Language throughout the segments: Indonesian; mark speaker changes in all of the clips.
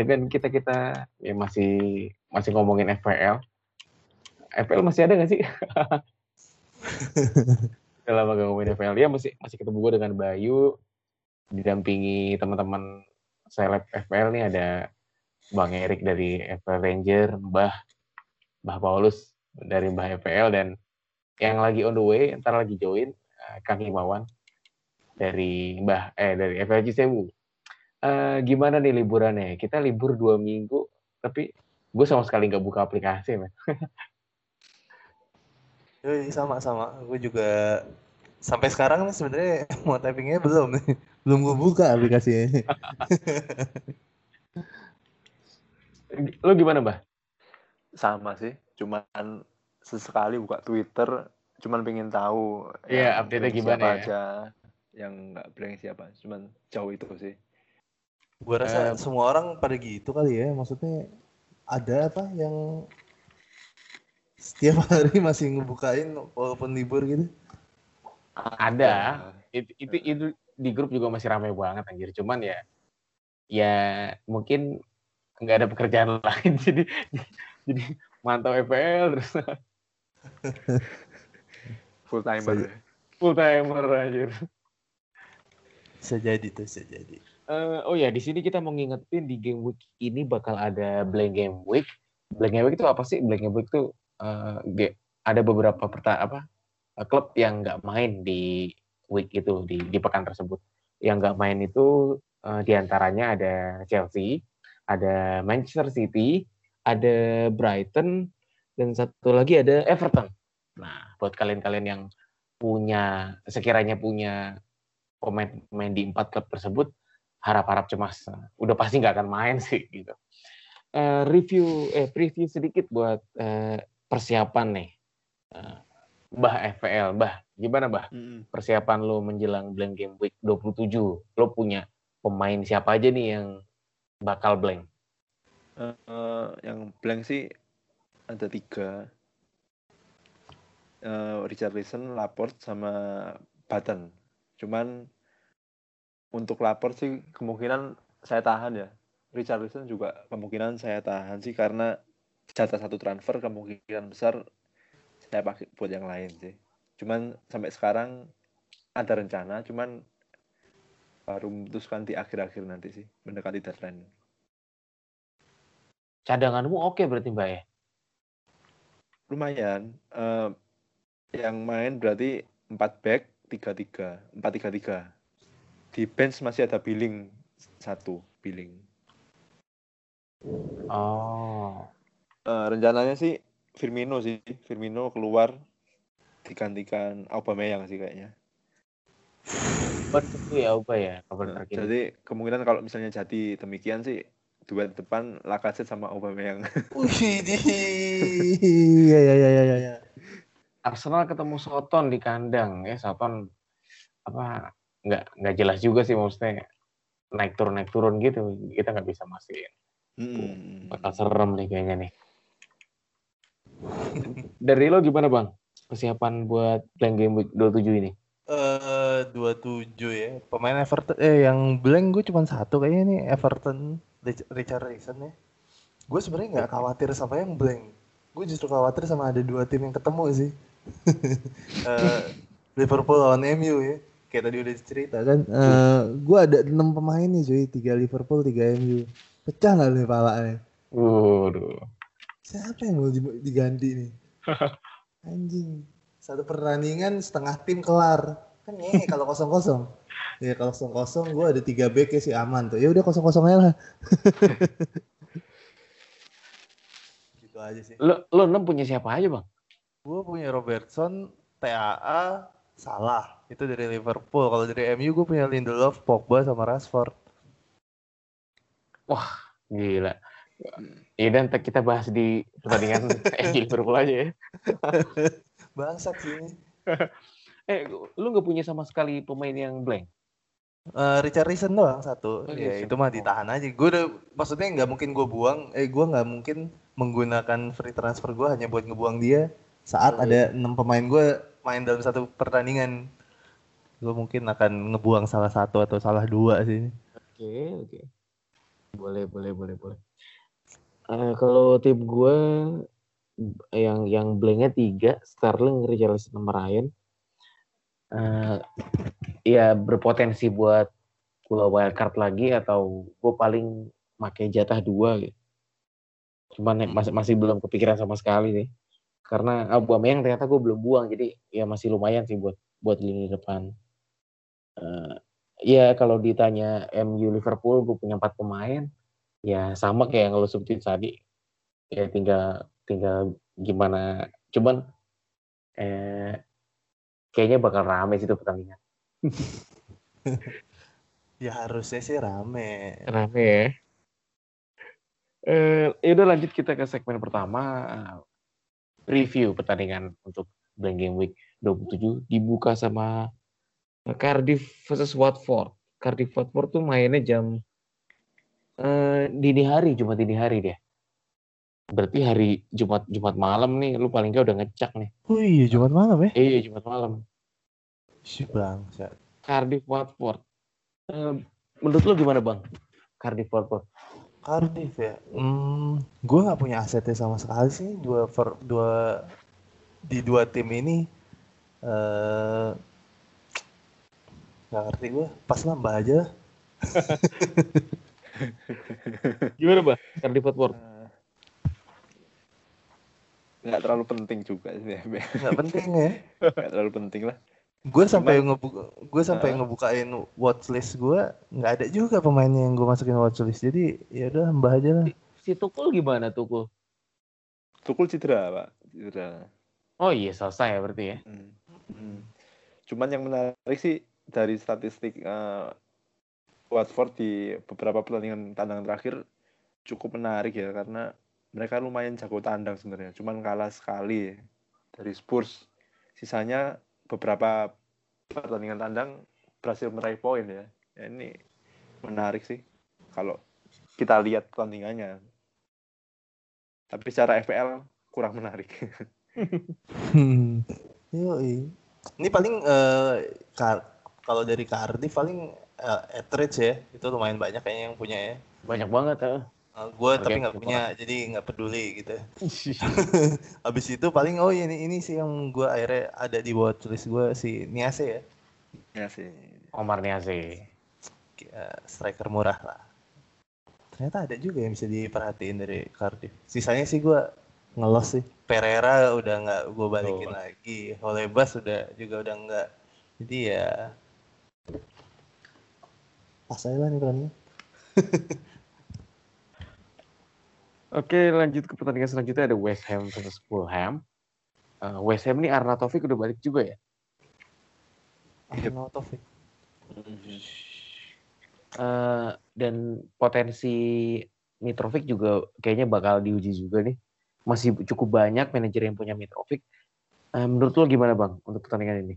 Speaker 1: dengan kita kita ya masih masih ngomongin FPL. FPL masih ada nggak sih? Udah lama gak ngomongin FPL. Ya masih masih ketemu gue dengan Bayu, didampingi teman-teman seleb FPL nih ada Bang Erik dari FPL Ranger, Mbah Mbah Paulus dari Mbah FPL dan yang lagi on the way, ntar lagi join uh, Kang Himawan dari Mbah eh dari FPL Cisewu uh, gimana nih liburannya? Kita libur dua minggu, tapi gue sama sekali nggak buka aplikasi, man.
Speaker 2: Yoi, sama-sama. Gue juga sampai sekarang nih sebenarnya mau typingnya belum nih. Belum gue buka aplikasinya.
Speaker 1: Lo gimana, Mbah?
Speaker 3: Sama sih, cuman sesekali buka Twitter, cuman pengen tahu.
Speaker 1: Iya, update-nya gimana
Speaker 3: ya? aja. Yang nggak blank siapa, cuman jauh itu sih.
Speaker 2: Gue rasa uh, semua orang pada gitu kali ya. Maksudnya ada apa yang setiap hari masih ngebukain walaupun libur gitu?
Speaker 1: Ada. Itu, itu, itu di grup juga masih ramai banget anjir. Cuman ya ya mungkin nggak ada pekerjaan lain jadi jadi mantau FPL terus
Speaker 3: full timer
Speaker 1: full timer anjir
Speaker 2: bisa jadi tuh bisa jadi
Speaker 1: Uh, oh ya, di sini kita mau ngingetin di game week ini bakal ada blank game week. Blank game week itu apa sih? Blank game week itu uh, ada beberapa perta apa uh, klub yang nggak main di week itu di di pekan tersebut. Yang nggak main itu uh, di antaranya ada Chelsea, ada Manchester City, ada Brighton, dan satu lagi ada Everton. Nah, buat kalian-kalian yang punya sekiranya punya pemain-pemain di empat klub tersebut harap-harap cemas. Udah pasti nggak akan main sih gitu. Uh, review eh preview sedikit buat uh, persiapan nih. Uh, Bah FPL Bah gimana Bah persiapan lo menjelang blank game week 27 lo punya pemain siapa aja nih yang bakal blank?
Speaker 3: Uh, uh, yang blank sih ada tiga. Uh, Richard Wilson, Laporte sama Button. Cuman untuk lapor sih kemungkinan saya tahan ya. Richarlison juga kemungkinan saya tahan sih karena jatah satu transfer kemungkinan besar saya pakai buat yang lain sih. Cuman sampai sekarang ada rencana, cuman baru memutuskan di akhir-akhir nanti sih mendekati deadline.
Speaker 1: Cadanganmu oke berarti mbak ya?
Speaker 3: Lumayan. Uh, yang main berarti empat back tiga tiga empat tiga tiga di bench masih ada billing satu billing.
Speaker 1: Oh.
Speaker 3: Uh, rencananya sih Firmino sih, Firmino keluar digantikan Aubameyang sih kayaknya.
Speaker 1: Betul ya Aubameyang ya
Speaker 3: kabar nah, Jadi kemungkinan kalau misalnya jadi demikian sih duet depan Lacazette sama Aubameyang.
Speaker 2: Wih, iya iya iya iya ya.
Speaker 1: Arsenal ketemu Soton di kandang ya Soton apa nggak nggak jelas juga sih maksudnya naik turun naik turun gitu. Kita nggak bisa mastiin. Hmm. bakal serem nih kayaknya nih. Dari lo gimana bang? Persiapan buat blank game week 27 ini?
Speaker 2: Eh uh, 27 ya. Pemain Everton eh yang blank gue cuma satu kayaknya nih Everton Richard Rayson ya. Gue sebenarnya nggak khawatir sama yang blank. Gue justru khawatir sama ada dua tim yang ketemu sih. Uh, Liverpool lawan MU ya kayak tadi udah cerita kan. Uh, eh, gue ada enam pemain nih cuy. Tiga Liverpool tiga MU pecah nggak nih palanya?
Speaker 1: Waduh.
Speaker 2: siapa yang mau diganti nih? Anjing. Satu pertandingan setengah tim kelar. Kan nih kalau kosong kosong ya kalau kosong kosong gue ada tiga back ya sih aman tuh. Ya udah kosong kosong aja lah.
Speaker 1: Gitu aja sih. Lo lo enam punya siapa aja bang?
Speaker 2: Gue punya Robertson TAA Salah. Itu dari Liverpool. Kalau dari MU gue punya Lindelof, Pogba sama Rashford.
Speaker 1: Wah, gila. Ya dan kita bahas di pertandingan MU Liverpool aja ya.
Speaker 2: Bangsat sih.
Speaker 1: eh, lu nggak punya sama sekali pemain yang blank?
Speaker 2: Uh, Richard Reason doang satu. Oh, ya itu mah ditahan aja. Gue udah maksudnya nggak mungkin gue buang. Eh gue nggak mungkin menggunakan free transfer gue hanya buat ngebuang dia saat oh, ada iya. enam pemain gue main dalam satu pertandingan gue mungkin akan ngebuang salah satu atau salah dua sih
Speaker 1: oke okay, oke okay. Boleh, boleh, boleh, boleh. Eh, kalau tim gue yang yang blanknya tiga, Sterling, Richarlison, sama Ryan. Eh, ya berpotensi buat gue wildcard lagi atau gue paling pakai jatah dua gitu. Cuman masih masih belum kepikiran sama sekali nih. Karena Aubameyang ternyata gue belum buang, jadi ya masih lumayan sih buat buat lini depan. Eh, ya kalau ditanya MU Liverpool, gue punya empat pemain, ya sama kayak yang lo sebutin tadi. Ya tinggal tinggal gimana. Cuman eh kayaknya bakal rame sih itu pertandingan.
Speaker 2: Ya harusnya sih rame.
Speaker 1: Rame ya. Eh, ya udah lanjut kita ke segmen pertama review pertandingan untuk Blank Game Week 27 dibuka sama Cardiff versus Watford. Cardiff Watford tuh mainnya jam eh, dini hari, Jumat dini hari dia. Berarti hari Jumat Jumat malam nih, lu paling nggak udah ngecek nih.
Speaker 2: Oh iya Jumat malam ya?
Speaker 1: Iya Jumat malam.
Speaker 2: Si bangsat.
Speaker 1: Cardiff Watford. Eh, menurut lu gimana bang? Cardiff Watford.
Speaker 2: Cardiff ya. Hmm, gue nggak punya asetnya sama sekali sih dua per, dua di dua tim ini. Eh nggak ngerti gue. Pas nambah aja. lah.
Speaker 1: Gimana bang? Cardiff Watford.
Speaker 3: nggak terlalu penting juga sih ya.
Speaker 2: Nggak penting ya.
Speaker 3: nggak terlalu penting lah
Speaker 2: Gue sampai ngebuka, gue sampai
Speaker 3: Ah.
Speaker 2: ngebukain watchlist gue nggak ada juga pemainnya yang gue masukin watchlist. Jadi ya udah nambah aja lah.
Speaker 1: Si Tukul gimana Tukul?
Speaker 3: Tukul cedera pak cedera
Speaker 1: Oh iya selesai ya berarti ya.
Speaker 3: Hmm. Hmm. cuman yang menarik sih dari statistik eh, Watford di beberapa pertandingan tandang terakhir cukup menarik ya karena mereka lumayan jago tandang sebenarnya cuman kalah sekali dari Spurs sisanya beberapa pertandingan tandang berhasil meraih poin ya. Ya, ini menarik sih kalau kita lihat pertandingannya tapi secara FPL kurang menarik.
Speaker 2: Yoi. Ini paling Kar- kalau dari Cardiff paling Etheridge ya itu lumayan banyak kayaknya yang punya ya.
Speaker 1: Banyak banget ya.
Speaker 2: Gue
Speaker 1: Oke,
Speaker 2: tapi nggak punya jadi nggak peduli gitu. Abis itu paling oh ini ini sih yang gue akhirnya ada di watchlist gue si Niase ya
Speaker 3: ya sih
Speaker 1: Omar Niazi.
Speaker 2: Eh, striker murah lah. Ternyata ada juga yang bisa diperhatiin dari Cardiff. Sisanya sih gue ngelos sih. Pereira udah nggak gue balikin
Speaker 1: Oh.
Speaker 2: lagi. Holebas udah juga udah nggak. Jadi ya pas aja lah nih perannya.
Speaker 1: Oke, lanjut ke pertandingan selanjutnya ada West Ham versus Fulham. Eh, West Ham nih Arnautovic udah balik juga ya.
Speaker 2: Arnaud Taufik.
Speaker 1: Eh, dan potensi Mitrovic juga kayaknya bakal diuji juga nih. Masih cukup banyak manajer yang punya Mitrovic. Eh, menurut lo gimana bang untuk pertandingan ini?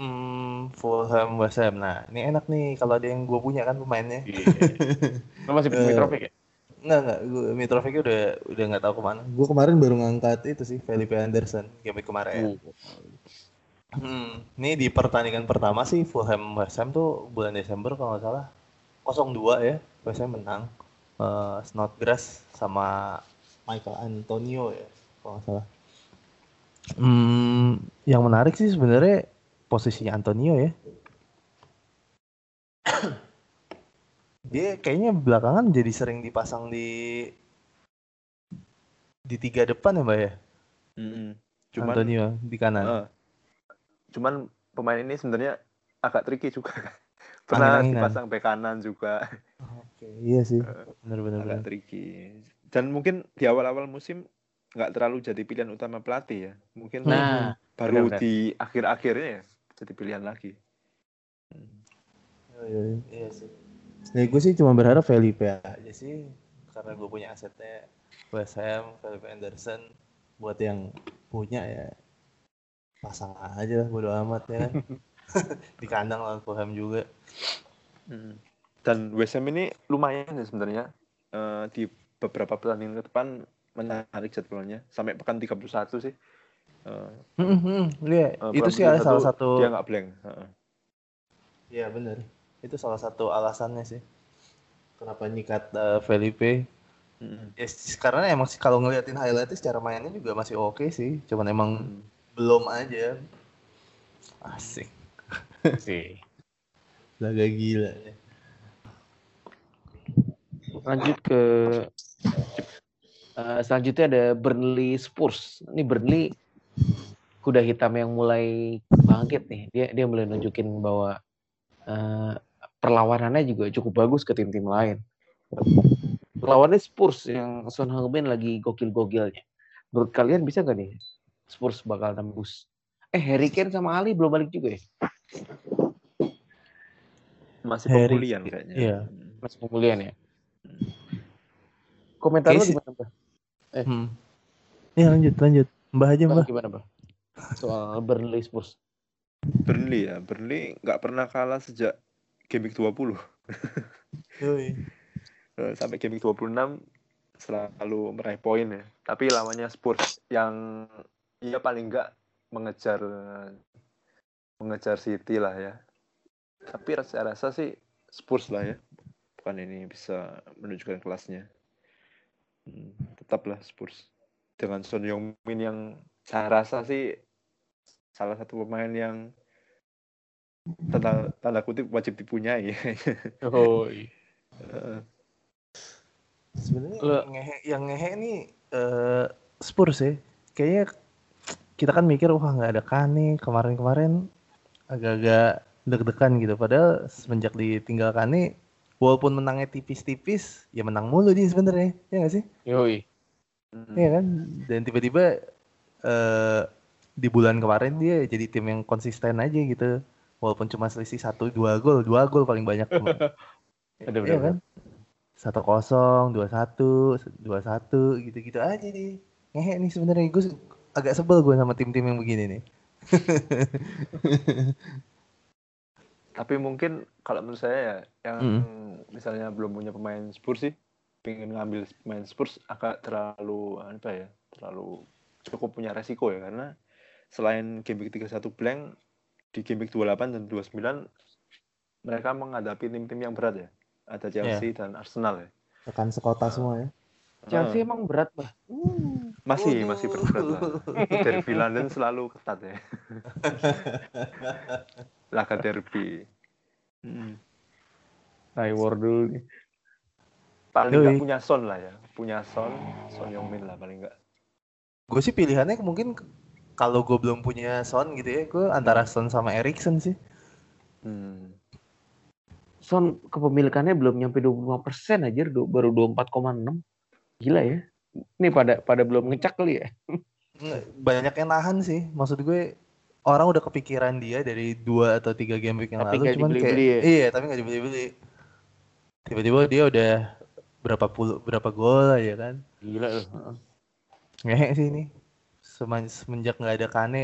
Speaker 2: Hmm, Fulham West Ham. Nah, ini enak nih kalau ada yang gue punya kan pemainnya.
Speaker 1: Lo masih punya Mitrovic ya?
Speaker 2: Enggak, enggak. Gue Mitrovic udah udah nggak tahu ke mana. Gue kemarin baru ngangkat itu sih Felipe Anderson game kemarin. Hmm, ini di pertandingan pertama sih Fulham West Ham tuh bulan Desember kalau nggak salah 0-2 ya. West Ham menang. Eh, Snodgrass sama Michael Antonio ya kalau nggak salah. Hmm, yang menarik sih sebenarnya posisinya Antonio ya. Dia kayaknya belakangan jadi sering dipasang di di tiga depan ya, Mbak ya?
Speaker 3: Mm-mm. cuman
Speaker 2: Antonio di kanan.
Speaker 3: eh, cuman pemain ini sebenarnya agak tricky juga pernah
Speaker 2: Angin-anginan.
Speaker 3: dipasang bek kanan juga
Speaker 2: Oke, iya sih. Bener-bener.
Speaker 3: agak tricky dan mungkin di awal-awal musim nggak terlalu jadi pilihan utama pelatih ya mungkin
Speaker 1: Nah,
Speaker 3: baru
Speaker 1: benar-benar.
Speaker 3: di akhir-akhirnya ya jadi pilihan lagi
Speaker 2: Iya, iya, iya sih. Ya gue sih cuma berharap Felipe aja sih karena gue punya asetnya West Ham, Felipe Anderson buat yang punya ya pasang aja lah bodo amat ya di kandang lawan Fulham juga.
Speaker 3: Mm. dan West Ham ini lumayan ya sebenarnya Eh, di beberapa pertandingan ke depan menarik jadwalnya sampai pekan 31 sih Eh,
Speaker 2: Iya,
Speaker 3: eh,
Speaker 2: itu sih salah
Speaker 3: 31
Speaker 2: satu
Speaker 3: dia nggak blank Heeh.
Speaker 2: Iya bener. Itu salah satu alasannya sih. kenapa nyikat eh, Felipe?
Speaker 3: Mm.
Speaker 2: Ya karena emang sih kalau ngeliatin highlightnya secara mainnya juga masih oke sih. Cuman emang
Speaker 3: Mm.
Speaker 2: belum aja. Asik.
Speaker 1: sih.
Speaker 2: Laga gila. ya.
Speaker 1: Lanjut ke eh, selanjutnya ada Burnley Spurs. Ini Burnley kuda hitam yang mulai bangkit nih. Dia dia mulai nunjukin bahwa eh, perlawanannya juga cukup bagus ke tim-tim lain. Lawannya Spurs yang Son Heung-min lagi gokil-gokilnya. Menurut kalian bisa nggak nih Spurs bakal tembus? Eh Harry Kane sama Ali belum balik juga ya?
Speaker 3: Masih
Speaker 2: Harry-
Speaker 3: pemulihan kayaknya.
Speaker 2: iya.
Speaker 3: Mm.
Speaker 1: Masih pemulihan ya? Komentar lu gimana, Mbak?
Speaker 2: Hmm. Ya lanjut lanjut. Mbah aja
Speaker 1: Mbak,
Speaker 2: mbah.
Speaker 1: gimana, Mbak? Soal Burnley Spurs.
Speaker 3: Burnley ya, Burnley nggak pernah kalah sejak week 20.
Speaker 2: Yoi.
Speaker 3: Eh, Sampai week 26 selalu meraih poin ya. Tapi lawannya Spurs yang ya paling nggak mengejar mengejar City lah ya. Tapi saya rasa sih Spurs lah ya. Bukan ini bisa menunjukkan kelasnya. Hmm, tetaplah Spurs. Dengan Son Heung-min yang saya rasa sih salah satu pemain yang tanda, tanda kutip wajib dipunyai.
Speaker 1: Oh,
Speaker 3: Eh,
Speaker 2: Sebenarnya
Speaker 1: Lu-
Speaker 2: yang ngehe, yang ngehe nih eh, Spurs ya. Kayaknya kita kan mikir wah nggak ada Kane kemarin-kemarin agak-agak deg-degan gitu. Padahal semenjak ditinggal Kane walaupun menangnya tipis-tipis ya menang mulu dia sebenarnya. Ya nggak sih?
Speaker 1: Yoi.
Speaker 2: Iya kan? Dan tiba-tiba eh, di bulan kemarin dia jadi tim yang konsisten aja gitu. Walaupun cuma selisih satu dua gol, dua gol paling banyak.
Speaker 1: Ada
Speaker 2: Iya kan? Satu kosong, dua satu, dua satu, gitu-gitu aja nih. Ngehe nih sebenarnya gue agak sebel gue sama tim-tim yang begini nih.
Speaker 3: Tapi mungkin kalau menurut saya ya yang
Speaker 2: Mm.
Speaker 3: misalnya belum punya pemain Spurs sih, pengen ngambil pemain Spurs agak terlalu apa ya, terlalu cukup punya resiko ya karena selain game week 31 blank di game week 28 dan 29 mereka menghadapi tim-tim yang berat ya. Ada Chelsea dan Arsenal ya.
Speaker 2: Rekan sekota semua ya.
Speaker 1: Chelsea
Speaker 3: Ah,
Speaker 1: emang berat, Mbak.
Speaker 3: masih masih berat lah. Derby London selalu ketat ya. Laga derby. Mm.
Speaker 1: Tai war dulu nih.
Speaker 3: paling nggak punya Son lah ya punya Son Son Heung-min lah paling nggak
Speaker 2: Gue sih pilihannya mungkin kalau gue belum punya Son gitu ya, gue antara Son sama Erikson sih.
Speaker 3: hmm.
Speaker 1: Son kepemilikannya belum nyampe 25% aja, du- baru 24,6. Gila ya. Ini pada pada belum ngecek kali ya.
Speaker 2: Banyak yang nahan sih. Maksud gue orang udah kepikiran dia dari dua atau tiga game week yang
Speaker 1: Tapi
Speaker 2: lalu, cuman kayak
Speaker 1: ya?
Speaker 2: iya, tapi nggak dibeli-beli. Tiba-tiba dia udah berapa puluh berapa gol aja kan.
Speaker 1: Gila loh.
Speaker 2: Ngehe sih ini. Semen- Semenjak nggak ada Kane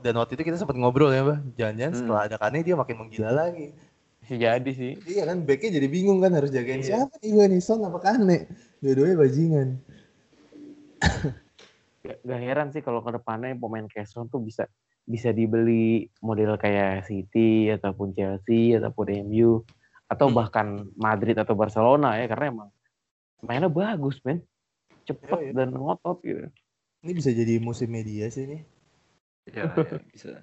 Speaker 2: dan waktu itu kita sempat ngobrol ya, Mbak. Jangan-jangan
Speaker 3: Hmm.
Speaker 2: setelah ada Kane dia makin menggila lagi.
Speaker 1: Jadi sih.
Speaker 2: Iya kan, backnya jadi bingung kan harus jagain
Speaker 1: Iya.
Speaker 2: siapa nih gue nih, Son apa Kane? Dua-duanya bajingan.
Speaker 1: Gak, gak heran sih kalau ke depannya pemain kayak Son tuh bisa bisa dibeli model kayak City ataupun Chelsea ataupun MU atau
Speaker 2: Hmm.
Speaker 1: bahkan Madrid atau Barcelona ya karena emang mainnya bagus men cepet
Speaker 2: Iya, iya.
Speaker 1: dan ngotot gitu
Speaker 2: Ini bisa jadi musim media sih nih.
Speaker 3: ya, ya bisa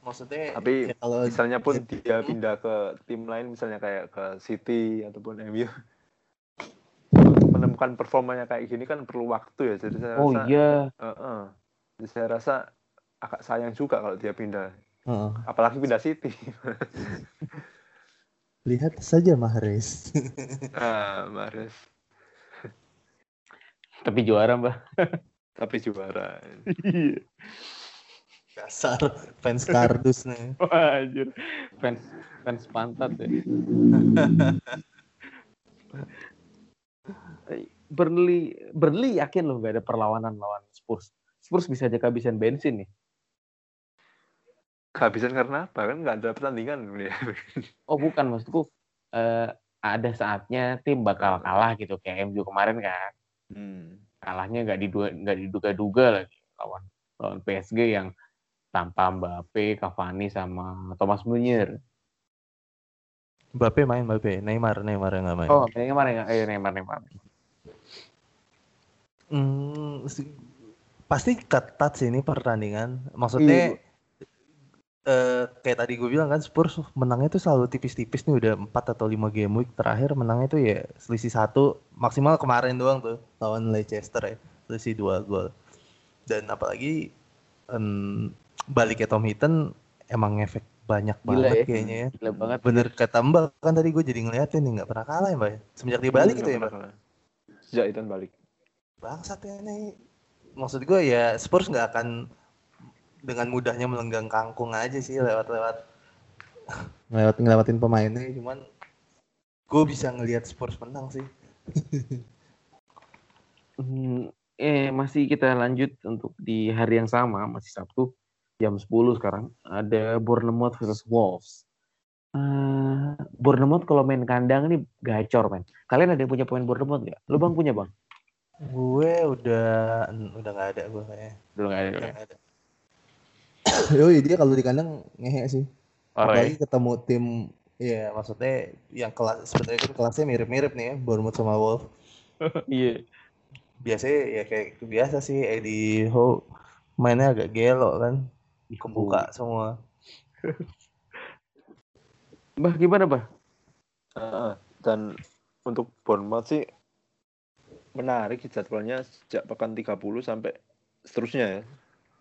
Speaker 2: Maksudnya
Speaker 3: Tapi
Speaker 2: ya kalau
Speaker 3: misalnya pun
Speaker 2: ya,
Speaker 3: dia pindah ke tim lain misalnya kayak ke City ataupun MU menemukan performanya kayak gini kan perlu waktu ya jadi saya
Speaker 1: oh
Speaker 3: rasa
Speaker 1: iya
Speaker 3: eh, eh. Jadi saya rasa agak sayang juga kalau dia pindah
Speaker 2: Heeh.
Speaker 3: apalagi pindah City
Speaker 2: lihat saja Mahrez.
Speaker 3: ah Mahrez
Speaker 1: tapi juara mbak.
Speaker 3: Tapi juara.
Speaker 2: Dasar fans kardus nih.
Speaker 1: Wah, anjir. Fans fans pantat ya. Burnley Burnley yakin loh gak ada perlawanan lawan Spurs. Spurs bisa aja kehabisan bensin nih.
Speaker 3: Kehabisan karena apa? Kan nggak ada pertandingan.
Speaker 1: Oh bukan. Maksudku eh, ada saatnya tim bakal kalah gitu. Kayak MU kemarin kan
Speaker 3: hmm.
Speaker 1: kalahnya nggak diduga nggak diduga-duga lagi lawan lawan PSG yang tanpa Mbappe, Cavani sama Thomas Muller.
Speaker 2: Mbappe main Mbappe, Neymar Neymar yang nggak main.
Speaker 1: Oh, Neymar ya, eh Neymar Neymar.
Speaker 2: Hmm, pasti ketat sih ini pertandingan. Maksudnya eh, kayak tadi gue bilang kan Spurs menangnya tuh selalu tipis-tipis nih udah 4 atau 5 game week terakhir menangnya tuh ya selisih satu maksimal kemarin doang tuh lawan Leicester ya selisih dua gol. Dan apalagi em, baliknya Tom Hinton emang ngefek banyak
Speaker 1: Gila
Speaker 2: banget
Speaker 1: ya.
Speaker 2: kayaknya ya.
Speaker 1: Gila banget.
Speaker 2: Bener kata Mbak kan tadi gue jadi ngeliatin nih nggak pernah kalah ya Mbak ya. Semenjak dia balik gitu ya Mbak.
Speaker 3: Sejak itu balik.
Speaker 2: bangsat ya ini maksud gue ya Spurs nggak akan dengan mudahnya melenggang kangkung aja sih lewat-lewat lewat ngelewatin pemainnya cuman gue bisa ngelihat Spurs menang sih
Speaker 1: Hmm, eh masih kita lanjut untuk di hari yang sama masih Sabtu jam 10 sekarang ada Bournemouth versus Wolves. Eh Bournemouth kalau main kandang ini gacor men. Kalian ada yang punya pemain Bournemouth nggak? Lu bang punya bang?
Speaker 2: gue udah udah nggak ada gue kayaknya
Speaker 1: Dulu nggak ada.
Speaker 2: udah
Speaker 1: ya?
Speaker 2: nggak ada Yoi, dia kalau di kandang ngehe sih
Speaker 1: Oh,
Speaker 2: apalagi ketemu tim ya maksudnya yang kelas sebenarnya kan kelasnya mirip-mirip nih ya Bournemouth sama Wolves
Speaker 1: Iya.
Speaker 2: biasanya ya kayak biasa sih Eddie Howe mainnya agak gelo kan kebuka semua
Speaker 1: Bah gimana bah?
Speaker 3: Heeh. dan untuk Bournemouth sih menarik jadwalnya sejak pekan 30 sampai seterusnya ya.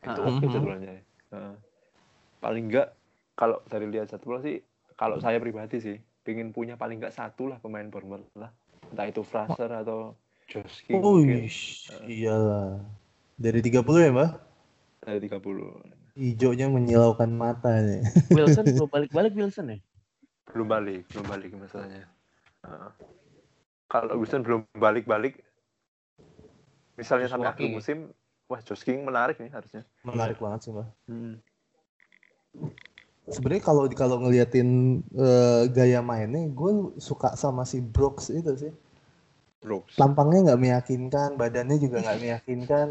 Speaker 3: Itu oke
Speaker 2: mhm.
Speaker 3: jadwalnya. Paling enggak kalau dari lihat jadwal sih kalau saya pribadi sih pengen punya paling enggak satu lah pemain Bournemouth lah. Entah itu Fraser atau Josh King mungkin.
Speaker 2: Wih, iyalah. Dari 30 ya, Mbak?
Speaker 3: dari 30.
Speaker 2: Hijaunya menyilaukan mata nih.
Speaker 1: Wilson belum balik-balik Wilson ya?
Speaker 3: Belum balik, belum balik masalahnya. Heeh. Kalau Wilson belum balik-balik misalnya sampai akhir musim wah Josh King menarik nih harusnya.
Speaker 2: Menarik banget sih, Mbak.
Speaker 3: Hmm.
Speaker 2: Sebenarnya kalau kalau ngeliatin eh, gaya mainnya, gue suka sama si Brooks itu sih.
Speaker 3: Brooks.
Speaker 2: Tampangnya nggak meyakinkan, badannya juga nggak meyakinkan.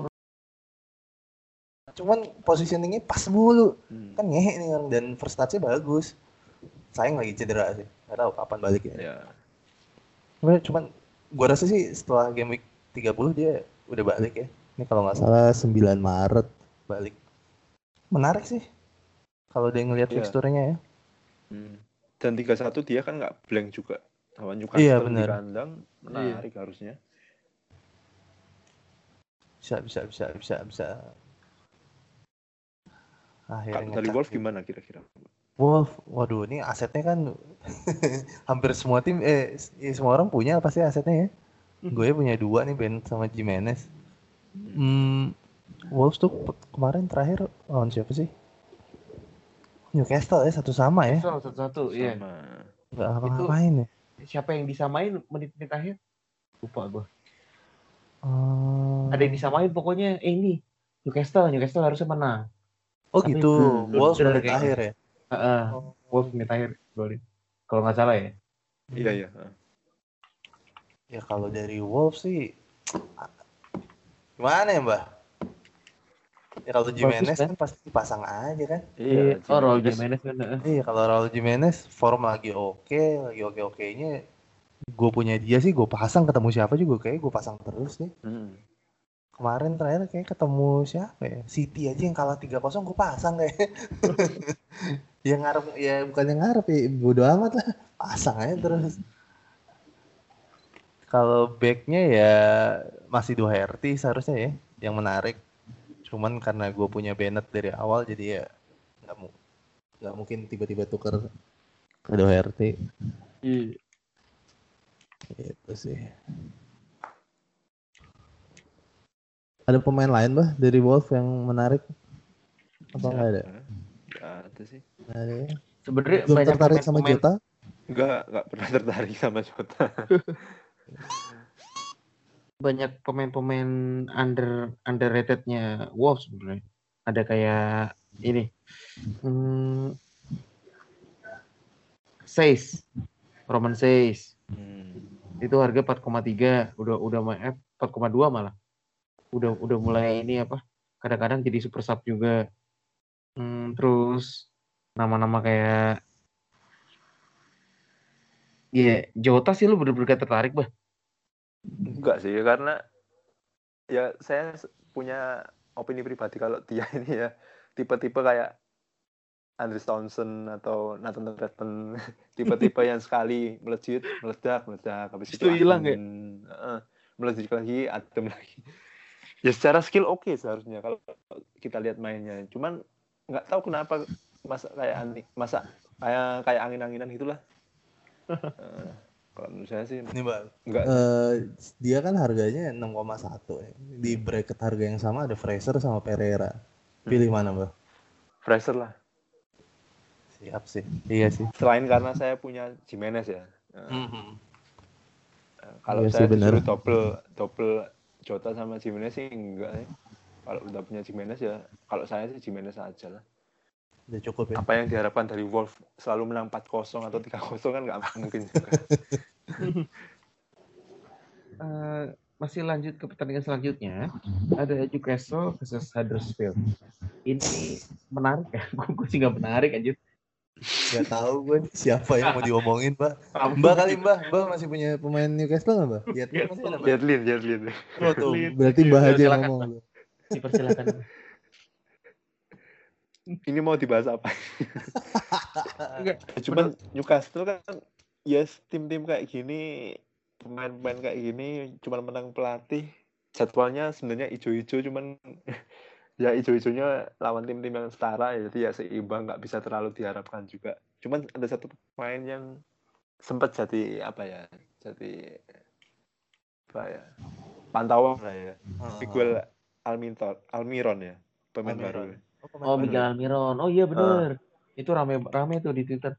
Speaker 2: Cuman positioningnya pas mulu.
Speaker 3: Hmm.
Speaker 2: Kan ngehe nih orang dan first touch-nya bagus. Sayang lagi cedera sih. Nggak tahu kapan baliknya.
Speaker 3: Ya.
Speaker 2: Cuman, cuman gua rasa sih setelah game week 30 dia udah balik ya. Ini kalau nggak salah 9 Maret balik. Menarik sih. Kalau dia ngelihat
Speaker 3: Iya.
Speaker 2: fixturenya ya.
Speaker 3: Hmm. Dan 31 dia kan nggak blank juga. Lawan Newcastle
Speaker 2: Iya,
Speaker 3: di
Speaker 2: benar.
Speaker 3: kandang menarik harusnya.
Speaker 2: Bisa bisa bisa bisa bisa. Akhirnya
Speaker 3: Kalau dari Wolf gimana kira-kira?
Speaker 2: Wolf, waduh ini asetnya kan hampir semua tim eh ya semua orang punya pasti asetnya ya. Gue punya dua nih Ben sama Jimenez. Hmm, Wolves tuh kemarin terakhir lawan siapa sih? Newcastle ya satu sama ya.
Speaker 1: Satu-satu, iya.
Speaker 3: Sama.
Speaker 2: Nggak ngapa-ngapain ya.
Speaker 1: Siapa yang disamain menit-menit akhir? Lupa gua.
Speaker 2: Hmm.
Speaker 1: Ada yang disamain pokoknya eh, ini Newcastle, Newcastle harusnya menang.
Speaker 2: Oh
Speaker 1: Tapi
Speaker 2: gitu,
Speaker 1: belum-
Speaker 2: Wolves menit akhir ya.
Speaker 1: Heeh.
Speaker 2: Oh.
Speaker 1: Wolves menit akhir golin. Kalau nggak salah ya.
Speaker 3: Iya iya.
Speaker 2: Ya kalau dari Wolves sih gimana ya Mbah? Ya kalau Jimenez
Speaker 1: kan?
Speaker 2: pasti dipasang aja kan.
Speaker 3: Iya.
Speaker 1: Oh, Raul
Speaker 3: Jimenez.
Speaker 1: Kan.
Speaker 2: Iya kalau Raul Jimenez form lagi oke, lagi oke okenya. Gue punya dia sih, gue pasang ketemu siapa juga kayak gue pasang terus nih.
Speaker 3: Hmm.
Speaker 2: Kemarin terakhir kayak ketemu siapa ya? City aja yang kalah 3-0 gue pasang kayak. ya ngarep ya bukan yang ngarep ya bodo amat lah. Pasang aja terus. Kalau backnya ya masih Doherty seharusnya ya yang menarik. Cuman karena gue punya Bennett dari awal jadi ya nggak mu nggak mungkin tiba-tiba tuker ke Doherty.
Speaker 1: Iya.
Speaker 2: Itu sih. Ada pemain lain bah dari Wolf yang menarik? Apa nggak ada?
Speaker 3: Nggak ada sih.
Speaker 2: Nggak ada ya?
Speaker 1: Sebenarnya
Speaker 2: Belum
Speaker 1: banyak
Speaker 2: tertarik sama
Speaker 1: pemain-
Speaker 2: Jota?
Speaker 3: Enggak, enggak pernah tertarik sama Jota.
Speaker 1: banyak pemain-pemain under underratednya Wolves sebenarnya. Ada kayak ini. Hmm, Says. Roman Says.
Speaker 3: Hmm.
Speaker 1: Itu harga 4,3, udah udah eh, 4,2 malah. Udah udah mulai ini apa? Kadang-kadang jadi super sub juga. Hmm, terus nama-nama kayak Iya, Jota sih lu bener-bener tertarik, bah.
Speaker 3: Enggak sih, karena ya saya punya opini pribadi kalau dia ini ya tipe-tipe kayak Andres Townsend atau Nathan Redmond tipe-tipe yang sekali melejit meledak meledak habis
Speaker 1: Itu hilang ya?
Speaker 3: heeh, melejit lagi adem lagi. Ya secara skill oke seharusnya kalau kita lihat mainnya. Cuman nggak tahu kenapa masa kayak ani masa kayak kayak angin-anginan gitulah Eh, kalau menurut saya sih
Speaker 2: Nih, Bang.
Speaker 3: enggak
Speaker 2: Eh, dia kan harganya 6,1 ya. Di bracket harga yang sama ada Fraser sama Pereira. Pilih mana, Mbak?
Speaker 3: Fraser lah
Speaker 2: Siap sih.
Speaker 1: Iya sih.
Speaker 3: selain karena saya punya Jimenez ya Eh, Kalau
Speaker 2: Iya
Speaker 3: saya disuruh double double Jota sama Jimenez sih enggak ya. Kalau udah punya Jimenez ya, kalau saya sih Jimenez aja lah.
Speaker 2: Udah cukup ya.
Speaker 3: Apa yang diharapkan dari Wolf selalu menang 4-0 atau 3-0 kan nggak mungkin juga.
Speaker 1: Eh, masih lanjut ke pertandingan selanjutnya. Ada Newcastle versus Huddersfield. Ini menarik ya? Gue sih nggak menarik aja.
Speaker 2: Gak tahu gue siapa yang mau diomongin, Mbak. Mbak kali, Mbak. Mbak masih punya pemain Newcastle nggak, Mbak?
Speaker 3: Jadlin, Jadlin.
Speaker 2: Oh, tuh. Berarti Mbak aja yang
Speaker 1: silakan,
Speaker 2: ngomong.
Speaker 1: Dipersilakan.
Speaker 3: Ini mau dibahas apa?
Speaker 1: Enggak.
Speaker 3: Cuman Newcastle kan ya tim-tim kayak gini, pemain-pemain kayak gini cuman menang pelatih. Jadwalnya sebenarnya ijo-ijo cuman ya ijo-ijonya lawan tim-tim yang setara ya jadi ya seimbang nggak bisa terlalu diharapkan juga. Cuman ada satu pemain yang sempat jadi apa ya? Jadi apa ya? Pantauan lah ya. Miguel Almiron, Almiron ya, pemain
Speaker 2: Almiron.
Speaker 3: baru.
Speaker 2: Pemain
Speaker 1: Oh,
Speaker 2: baru
Speaker 1: Miguel? Almiron. Oh iya bener. Itu rame rame tuh di Twitter.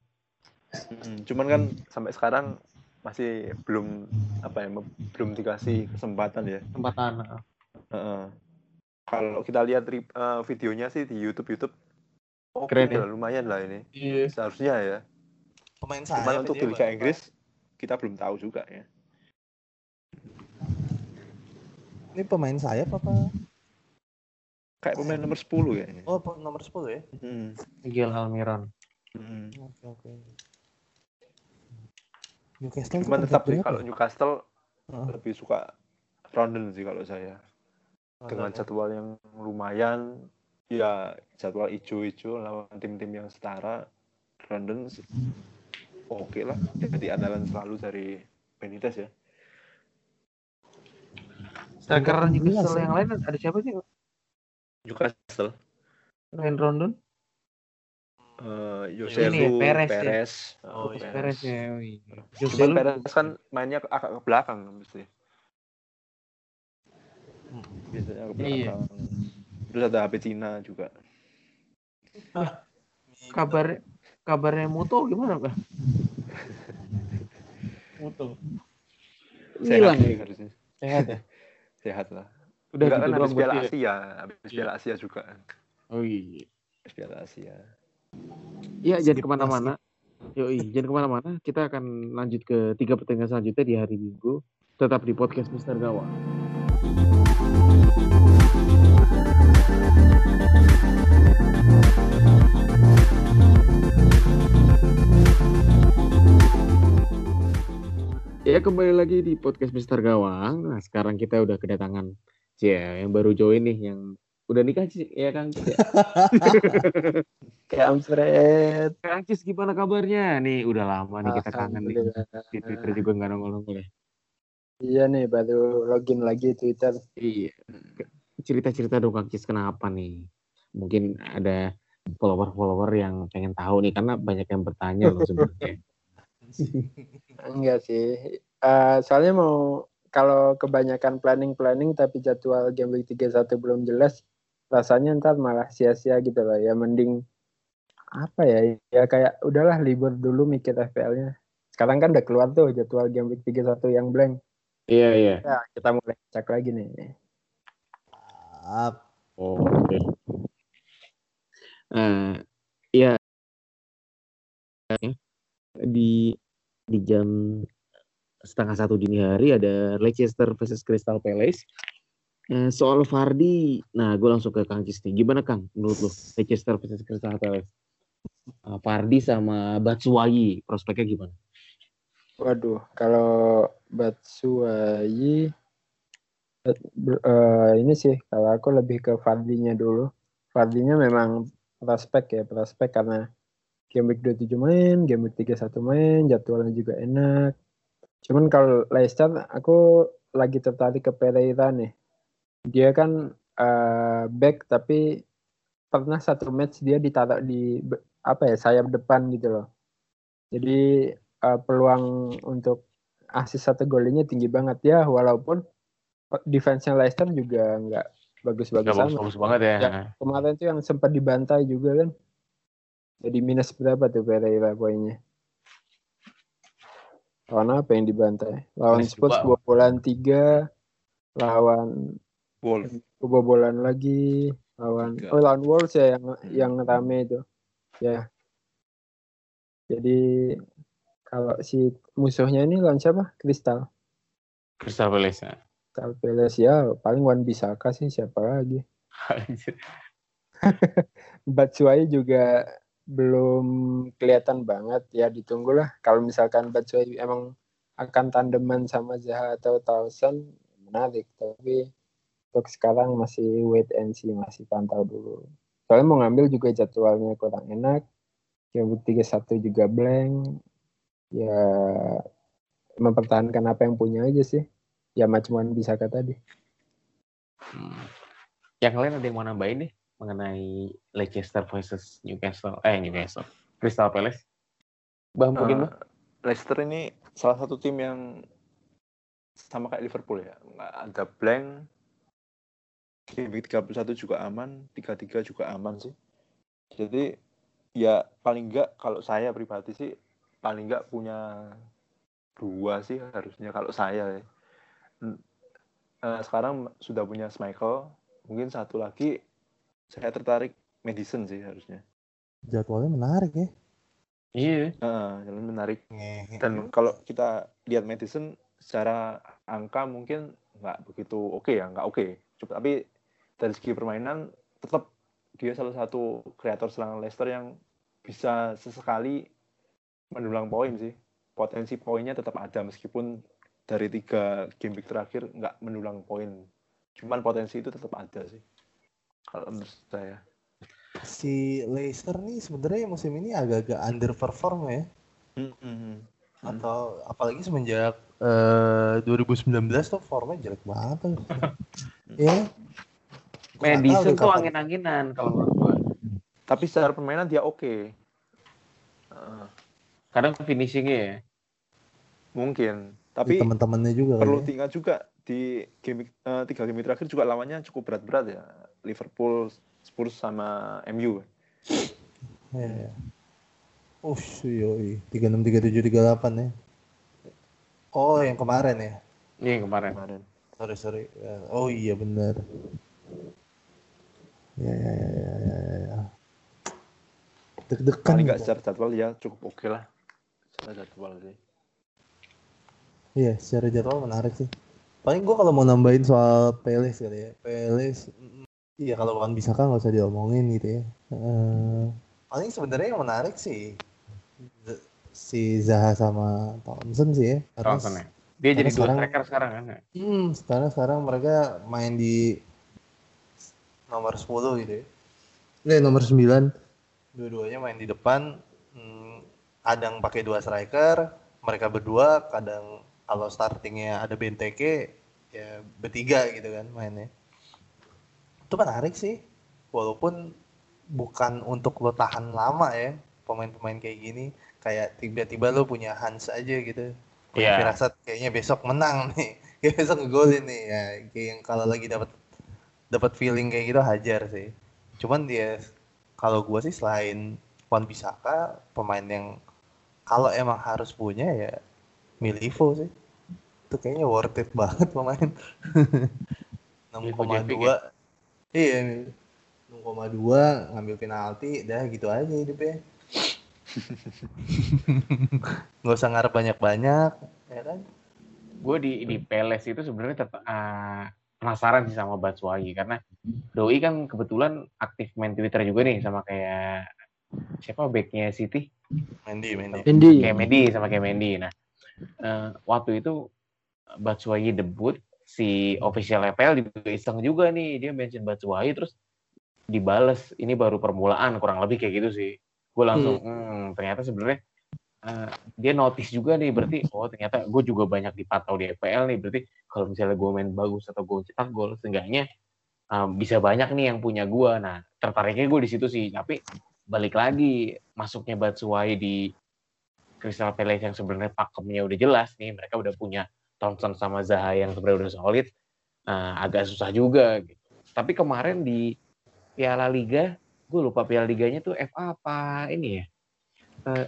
Speaker 3: Mm, cuman kan sampai sekarang masih belum apa ya belum dikasih kesempatan ya.
Speaker 1: Kesempatan. eh.
Speaker 3: Heeh. Kalau kita lihat eh, videonya sih di YouTube YouTube oke
Speaker 1: Keren ya?
Speaker 3: lumayan lah ini.
Speaker 1: Iya.
Speaker 3: Seharusnya ya.
Speaker 2: Pemain
Speaker 3: Cuman
Speaker 2: sayap
Speaker 3: untuk di Liga. Inggris kita belum tahu juga ya.
Speaker 2: Ini pemain sayap apa?
Speaker 3: Kayak pemain nomor 10 kayaknya.
Speaker 2: Oh, pe- nomor 10 ya?
Speaker 3: Mm,
Speaker 1: Miguel Almiron.
Speaker 3: mm.
Speaker 2: Oke, oke. Newcastle
Speaker 3: Cuman tetap sih kalau
Speaker 2: ya?
Speaker 3: Newcastle
Speaker 2: Heeh.
Speaker 3: lebih suka Rondon sih kalau saya. Dengan
Speaker 2: London, ya.
Speaker 3: jadwal yang lumayan ya jadwal ijo-ijo lawan tim-tim yang setara London sih oke lah jadi andalan selalu dari Benitez ya
Speaker 1: Striker
Speaker 2: Peringkat
Speaker 1: Newcastle
Speaker 2: 11 ya.
Speaker 1: yang lain ada siapa sih?
Speaker 3: Newcastle
Speaker 1: Ryan Rondon?
Speaker 3: eh
Speaker 1: Ini ya,
Speaker 3: Joselu
Speaker 1: Perez
Speaker 3: Perez,
Speaker 1: ya?
Speaker 2: Oh, iya.
Speaker 1: Perez ya. oh iya.
Speaker 3: Cuman
Speaker 1: Joselu
Speaker 3: Perez kan mainnya ke- agak ke belakang mesti
Speaker 2: Hmm.
Speaker 3: biasanya ke
Speaker 1: Iya.
Speaker 3: belakang terus ada HP Cina juga
Speaker 1: kabar kabarnya Muto gimana, Pak? Muto.
Speaker 3: sehat
Speaker 1: Hilang ya.
Speaker 3: harusnya
Speaker 1: Sehat ya.
Speaker 3: sehat lah
Speaker 1: Udah
Speaker 3: Enggak
Speaker 1: gitu
Speaker 3: kan habis
Speaker 1: doang
Speaker 3: Piala
Speaker 1: ya?
Speaker 3: Asia habis
Speaker 1: Iya.
Speaker 3: Piala Asia juga
Speaker 1: Oh iya.
Speaker 3: habis Piala Asia
Speaker 1: Iya, jangan
Speaker 2: Skip
Speaker 1: ke mana-mana. Yoi, jangan ke mana-mana. Kita akan lanjut ke tiga pertandingan selanjutnya di hari Minggu. Tetap di podcast Mister Gawa. Ya kembali lagi di podcast Mister Gawang. Nah, sekarang kita udah kedatangan ya yang baru join nih yang udah nikah sih ya Kang. Cis, ya?
Speaker 4: Kayak Amstred.
Speaker 1: Kang Cis gimana kabarnya? Nih udah lama nih kita kangen nih. Di Twitter juga nggak nongol-nongol ya.
Speaker 4: Iya nih baru login lagi Twitter.
Speaker 1: Iya. Cerita-cerita dong Kang Cis kenapa nih? Mungkin ada follower-follower yang pengen tahu nih karena banyak yang bertanya loh sebenarnya.
Speaker 4: Enggak sih. Eh, soalnya mau kalau kebanyakan planning-planning tapi jadwal game week 31 belum jelas, rasanya ntar malah sia-sia gitu loh. Ya mending apa ya? Ya kayak udahlah libur dulu mikir FPL-nya. Sekarang kan udah keluar tuh jadwal game week 31 yang blank.
Speaker 1: Iya iya.
Speaker 4: Ya, kita mulai cek lagi nih.
Speaker 1: Oh, oke. Eh, iya. Di di jam setengah satu dini hari ada Leicester versus Crystal Palace. Eh, soal Fardi, nah gue langsung ke Kang Cis nih. Gimana Kang menurut lu Leicester versus Crystal Palace? Eh, Fardi sama Batshuayi prospeknya gimana?
Speaker 4: Waduh, kalau Batsuai eh, ini sih kalau aku lebih ke Fardinya dulu. Fardinya memang prospek ya, prospek karena game week 27 main, game week 31 main, jadwalnya juga enak. Cuman kalau Leicester aku lagi tertarik ke Pereira nih. Dia kan uh, back tapi pernah satu match dia ditaruh di apa ya sayap depan gitu loh. Jadi uh, peluang untuk asis satu golnya tinggi banget ya walaupun defense-nya Leicester juga nggak bagus-bagus
Speaker 1: amat. Bagus, banget ya. ya.
Speaker 4: Kemarin tuh yang sempat dibantai juga kan. Jadi minus berapa tuh Pereira poinnya? Lawan apa yang dibantai? Lawan minus Spurs kebobolan tiga, lawan
Speaker 3: Wolves
Speaker 4: kebobolan lagi, lawan oh lawan Wolves ya yang yang rame itu. Ya. Jadi kalau si musuhnya ini lawan siapa? Crystal.
Speaker 1: Crystal Palace ya.
Speaker 4: Crystal Palace ya paling Wan Bisaka sih siapa lagi. Batshuayi juga belum kelihatan banget ya ditunggulah. Kalau misalkan Batshuayi emang akan tandeman sama Zaha atau Tausan menarik. Tapi untuk sekarang masih wait and see masih pantau dulu. Soalnya mau ngambil juga jadwalnya kurang enak. Yang 31 juga blank. Ya mempertahankan apa yang punya aja sih. Ya macam bisa kata tadi.
Speaker 1: Hmm. yang lain ada yang mau nambahin nih mengenai Leicester versus Newcastle. Eh Newcastle. Crystal Palace.
Speaker 3: Bang mungkin uh, Leicester ini salah satu tim yang sama kayak Liverpool ya. Nggak ada blank. Game 31 juga aman 33 juga aman sih. Jadi ya paling enggak kalau saya pribadi sih paling nggak punya dua sih harusnya kalau saya ya. Uh, sekarang sudah punya Michael. Mungkin satu lagi saya tertarik medicine sih harusnya.
Speaker 2: Jadwalnya menarik ya.
Speaker 1: Iya.
Speaker 3: Uh, jalan menarik. Dan kalau kita lihat medicine secara angka mungkin nggak begitu oke okay ya nggak oke. Okay. tapi dari segi permainan tetap dia salah satu kreator serangan Leicester yang bisa sesekali mendulang poin sih. Potensi poinnya tetap ada meskipun dari tiga game week terakhir nggak mendulang poin. Cuman potensi itu tetap ada sih kalau menurut saya.
Speaker 2: Si Leicester nih sebenarnya musim ini agak-agak underperform ya.
Speaker 3: Mm -hmm.
Speaker 2: atau apalagi semenjak uh, 2019 tuh formnya jelek banget ya
Speaker 1: Madison tuh angin-anginan kalau menurut gue
Speaker 3: tapi secara permainan dia oke. Okay.
Speaker 1: uh kadang finishingnya ya.
Speaker 3: Mungkin. Tapi
Speaker 2: teman-temannya juga
Speaker 3: perlu ya. tinggal juga di game uh, tiga game terakhir juga lawannya cukup berat-berat ya Liverpool Spurs sama MU
Speaker 2: ya, ya. Oh, yoi. tiga enam tiga tujuh tiga delapan ya. Oh, yang kemarin ya?
Speaker 1: Iya, yang kemarin.
Speaker 2: kemarin. Sorry, sorry. Ya, oh iya benar. Ya, ya, ya, ya, ya, ya.
Speaker 3: Deg-degan. Paling nggak secara jadwal ya cukup oke okay lah secara jadwal sih
Speaker 2: iya secara jadwal menarik sih paling gue kalau mau nambahin soal Peles kali ya Peles iya kalau bukan bisa kan nggak usah diomongin gitu ya. Uh, paling sebenarnya yang menarik sih si Zaha sama Thompson sih ya.
Speaker 1: Thompson ya. Dia jadi dua striker sekarang kan ya?
Speaker 2: hmm sekarang sekarang mereka main di nomor 10 gitu ya. Eh, nomor 9 dua-duanya main di depan kadang pakai dua striker mereka berdua kadang kalau startingnya ada Benteke ya bertiga gitu kan mainnya itu menarik sih. Walaupun bukan untuk lo tahan lama ya pemain-pemain kayak gini. Kayak tiba-tiba lo punya Hans aja gitu. Punya yeah. firasat kayaknya besok menang nih. Kayak besok ngegolin nih. Ya kayak yang kalau lagi dapat dapat feeling kayak gitu hajar sih. Cuman dia kalau gua sih selain Wan Bisaka pemain yang kalau emang harus punya ya Milivo sih. Itu kayaknya worth it banget pemain. 6,2 ya? Iya 6,2 ngambil penalti dah gitu aja hidupnya nggak usah ngarep banyak-banyak ya kan
Speaker 1: gue di di Peles itu sebenarnya tetap uh, penasaran sih sama Batshuayi karena Doi kan kebetulan aktif main Twitter juga nih sama kayak siapa backnya City
Speaker 2: Mendy, Mendy.
Speaker 1: Mendy. Kayak Mendy sama kayak Mendy. Nah, eh, waktu itu Batshuayi debut si official EPL juga iseng juga nih. Dia mention Batshuayi terus dibales. Ini baru permulaan kurang lebih kayak gitu sih. Gue langsung hmm. ternyata sebenarnya uh, dia notice juga nih berarti oh ternyata gue juga banyak dipantau di EPL nih. Berarti kalau misalnya gue main bagus atau gue cetak gol seenggaknya um, bisa banyak nih yang punya gue nah tertariknya gue di situ sih. Tapi balik lagi masuknya Batshuayi di Crystal Palace yang sebenarnya pakemnya udah jelas nih. Mereka udah punya Thompson sama Zaha yang sebenarnya udah solid uh, agak susah juga gitu. tapi kemarin di Piala Liga gue lupa Piala Liganya tuh FA apa ini ya uh,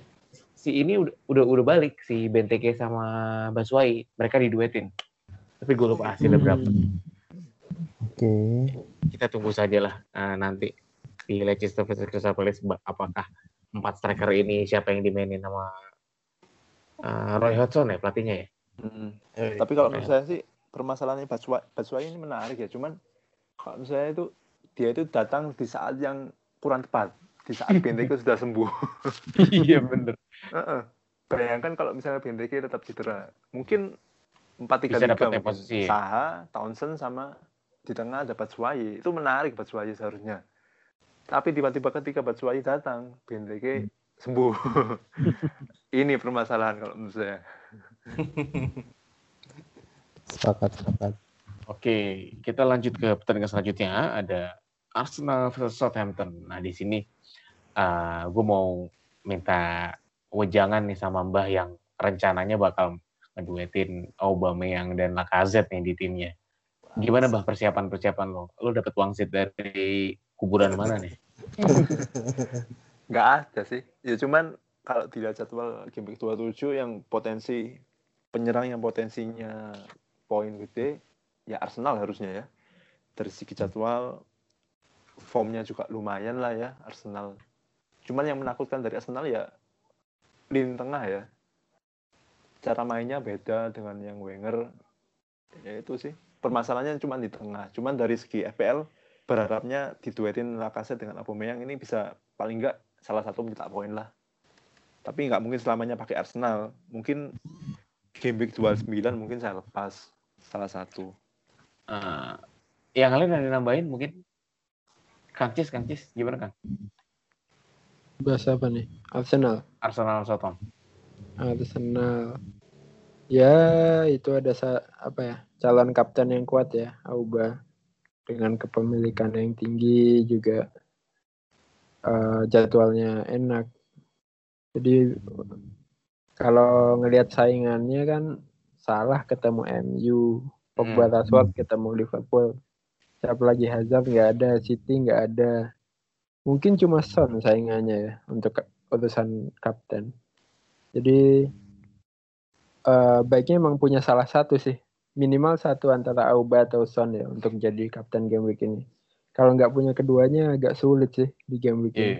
Speaker 1: si ini udah udah udah balik si Benteke sama Baswai mereka diduetin tapi gue lupa hasilnya hmm. berapa
Speaker 2: oke okay.
Speaker 1: kita tunggu saja lah uh, nanti di Leicester versus Crystal Palace apakah empat striker ini siapa yang dimainin sama uh, Roy Hodgson ya pelatihnya ya
Speaker 3: hmm. Eh, tapi kalau menurut saya sih permasalahannya Batshuayi ini menarik ya cuman kalau menurut saya itu dia itu datang di saat yang kurang tepat di saat Benteke sudah sembuh.
Speaker 1: iya bener.
Speaker 3: Uh-uh. Bayangkan kalau misalnya Benteke tetap cedera, mungkin empat tiga tiga
Speaker 1: posisi.
Speaker 3: Saha, Townsend sama di tengah ada Batshuayi. Itu menarik Batshuayi seharusnya. Tapi tiba-tiba ketika Batshuayi datang, Benteke hmm. Sembuh. Ini permasalahan kalau menurut saya.
Speaker 2: sepakat, sepakat.
Speaker 1: Oke, kita lanjut ke pertandingan selanjutnya. Ada Arsenal versus Southampton. Nah di sini uh, eh, gue mau minta wejangan nih sama Mbah yang rencananya bakal ngeduetin Aubameyang dan Lacazette nih di timnya. Gimana Mbah persiapan-persiapan lo? Lo dapet wangsit dari kuburan mana nih?
Speaker 3: Gak ada sih. Ya cuman kalau dilihat jadwal game week 27 yang potensi penyerang yang potensinya poin gede ya Arsenal harusnya ya. Dari segi jadwal formnya juga lumayan lah ya Arsenal. Cuman yang menakutkan dari Arsenal ya lini tengah ya. Cara mainnya beda dengan yang Wenger. Ya itu sih. Permasalahannya cuma di tengah. Cuman dari segi FPL berharapnya diduetin Lacazette dengan Aubameyang ini bisa paling enggak salah satu minta poin lah. Tapi nggak mungkin selamanya pakai Arsenal. Mungkin game week 29 mungkin saya lepas salah satu.
Speaker 1: Uh, yang lain ada nambahin mungkin Kang Cis, Kang Cis, gimana Kang?
Speaker 4: Bahasa apa nih? Arsenal.
Speaker 1: Arsenal Soton.
Speaker 4: Arsenal. Ya, itu ada apa ya? Calon kapten yang kuat ya, Auba. Dengan kepemilikan yang tinggi juga uh, jadwalnya enak. Jadi kalau ngelihat saingannya kan salah ketemu MU, Pogba hmm. Rashford ketemu Liverpool. Siapa lagi? Hazard nggak ada City nggak ada. Mungkin cuma Son saingannya ya untuk urusan kapten. Jadi uh, baiknya emang punya salah satu sih. Minimal satu antara Auba atau Son ya untuk jadi kapten game week ini kalau nggak punya keduanya agak sulit sih di game week yeah.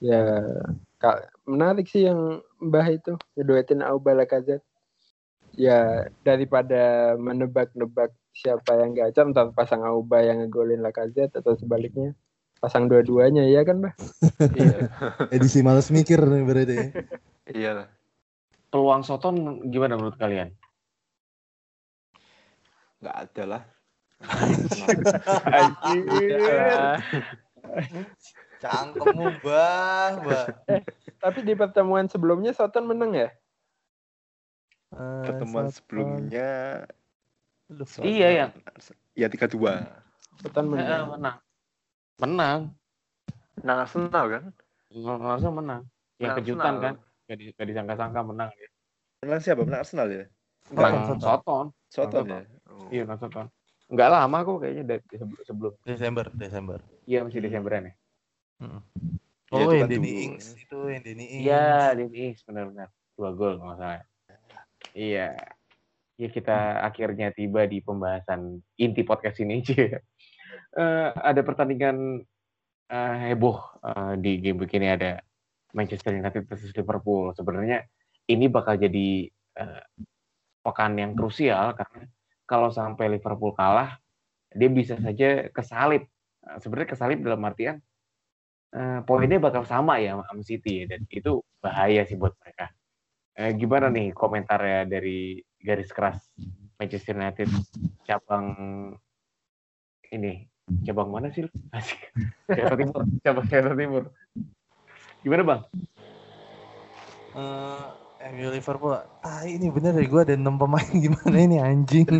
Speaker 4: ya menarik sih yang Mbah itu ngeduetin Auba Lacazette ya daripada menebak-nebak siapa yang gacor entah pasang Auba yang ngegolin Lacazette atau sebaliknya pasang dua-duanya ya kan bah
Speaker 2: iya. edisi malas mikir nih berarti ya.
Speaker 3: Iya.
Speaker 1: Peluang Soton gimana menurut kalian?
Speaker 3: Nggak ada lah
Speaker 2: cangkemmu bah bah
Speaker 4: eh, tapi di pertemuan sebelumnya Soton menang ya
Speaker 3: Uh, pertemuan sebelumnya
Speaker 1: iya ya.
Speaker 3: Ya tiga dua.
Speaker 1: Betul menang. Eh, menang. Menang.
Speaker 3: Menang Arsenal kan?
Speaker 1: Arsenal menang. Yang kejutan kan? Gak, di, gak disangka-sangka menang ya.
Speaker 3: Menang siapa? Menang Arsenal ya?
Speaker 1: Menang Soton.
Speaker 3: Soton ya?
Speaker 1: Oh. Iya, menang Soton. Enggak lama kok kayaknya dari sebelum.
Speaker 2: Desember, Desember.
Speaker 1: Iya, masih Desemberan ya.
Speaker 2: Hmm. Oh, ya, yang Denny Ings itu yang Denny Ings.
Speaker 1: Iya, Denny Ings benar-benar. Dua gol kalau salah. Iya ya kita akhirnya tiba di pembahasan inti podcast ini aja. uh, ada pertandingan uh, heboh uh, di game begini ada Manchester United versus Liverpool. Sebenarnya ini bakal jadi uh, pekan yang krusial karena kalau sampai Liverpool kalah, dia bisa saja kesalip. Uh, Sebenarnya kesalip dalam artian uh, poinnya bakal sama ya sama City ya, dan itu bahaya sih buat mereka. Eh, gimana nih komentarnya dari garis keras Manchester United cabang ini cabang mana sih? Asik. Jakarta Timur, cabang Jakarta Timur. Gimana bang?
Speaker 2: Eh, MU Liverpool. Ah ini bener deh gue ada 6 pemain gimana ini anjing.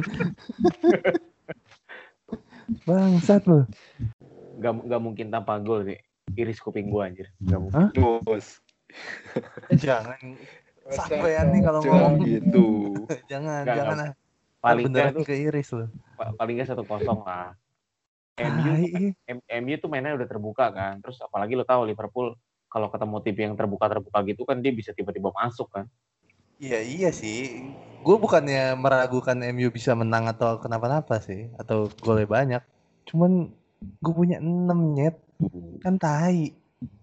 Speaker 2: Bangsat lu.
Speaker 1: Gak, gak mungkin tanpa gol sih. Iris kuping gua anjir. Gak mungkin.
Speaker 3: Bos,
Speaker 2: Jangan sampean nih kalau ngomong.
Speaker 3: gitu.
Speaker 2: jangan,
Speaker 1: Nggak,
Speaker 2: jangan ah.
Speaker 1: Paling
Speaker 2: Beneran
Speaker 1: nggak tuh
Speaker 2: ke iris lu.
Speaker 1: pa- paling nggak satu kosong lah. MU MU tuh mainnya udah terbuka kan. Terus apalagi lo tahu Liverpool kalau ketemu tim yang terbuka-terbuka gitu kan dia bisa tiba-tiba masuk kan.
Speaker 2: Iya iya sih. Gue bukannya meragukan MU bisa menang atau kenapa-napa sih, atau golnya banyak. Cuman gue punya 6 nyet, kan tai.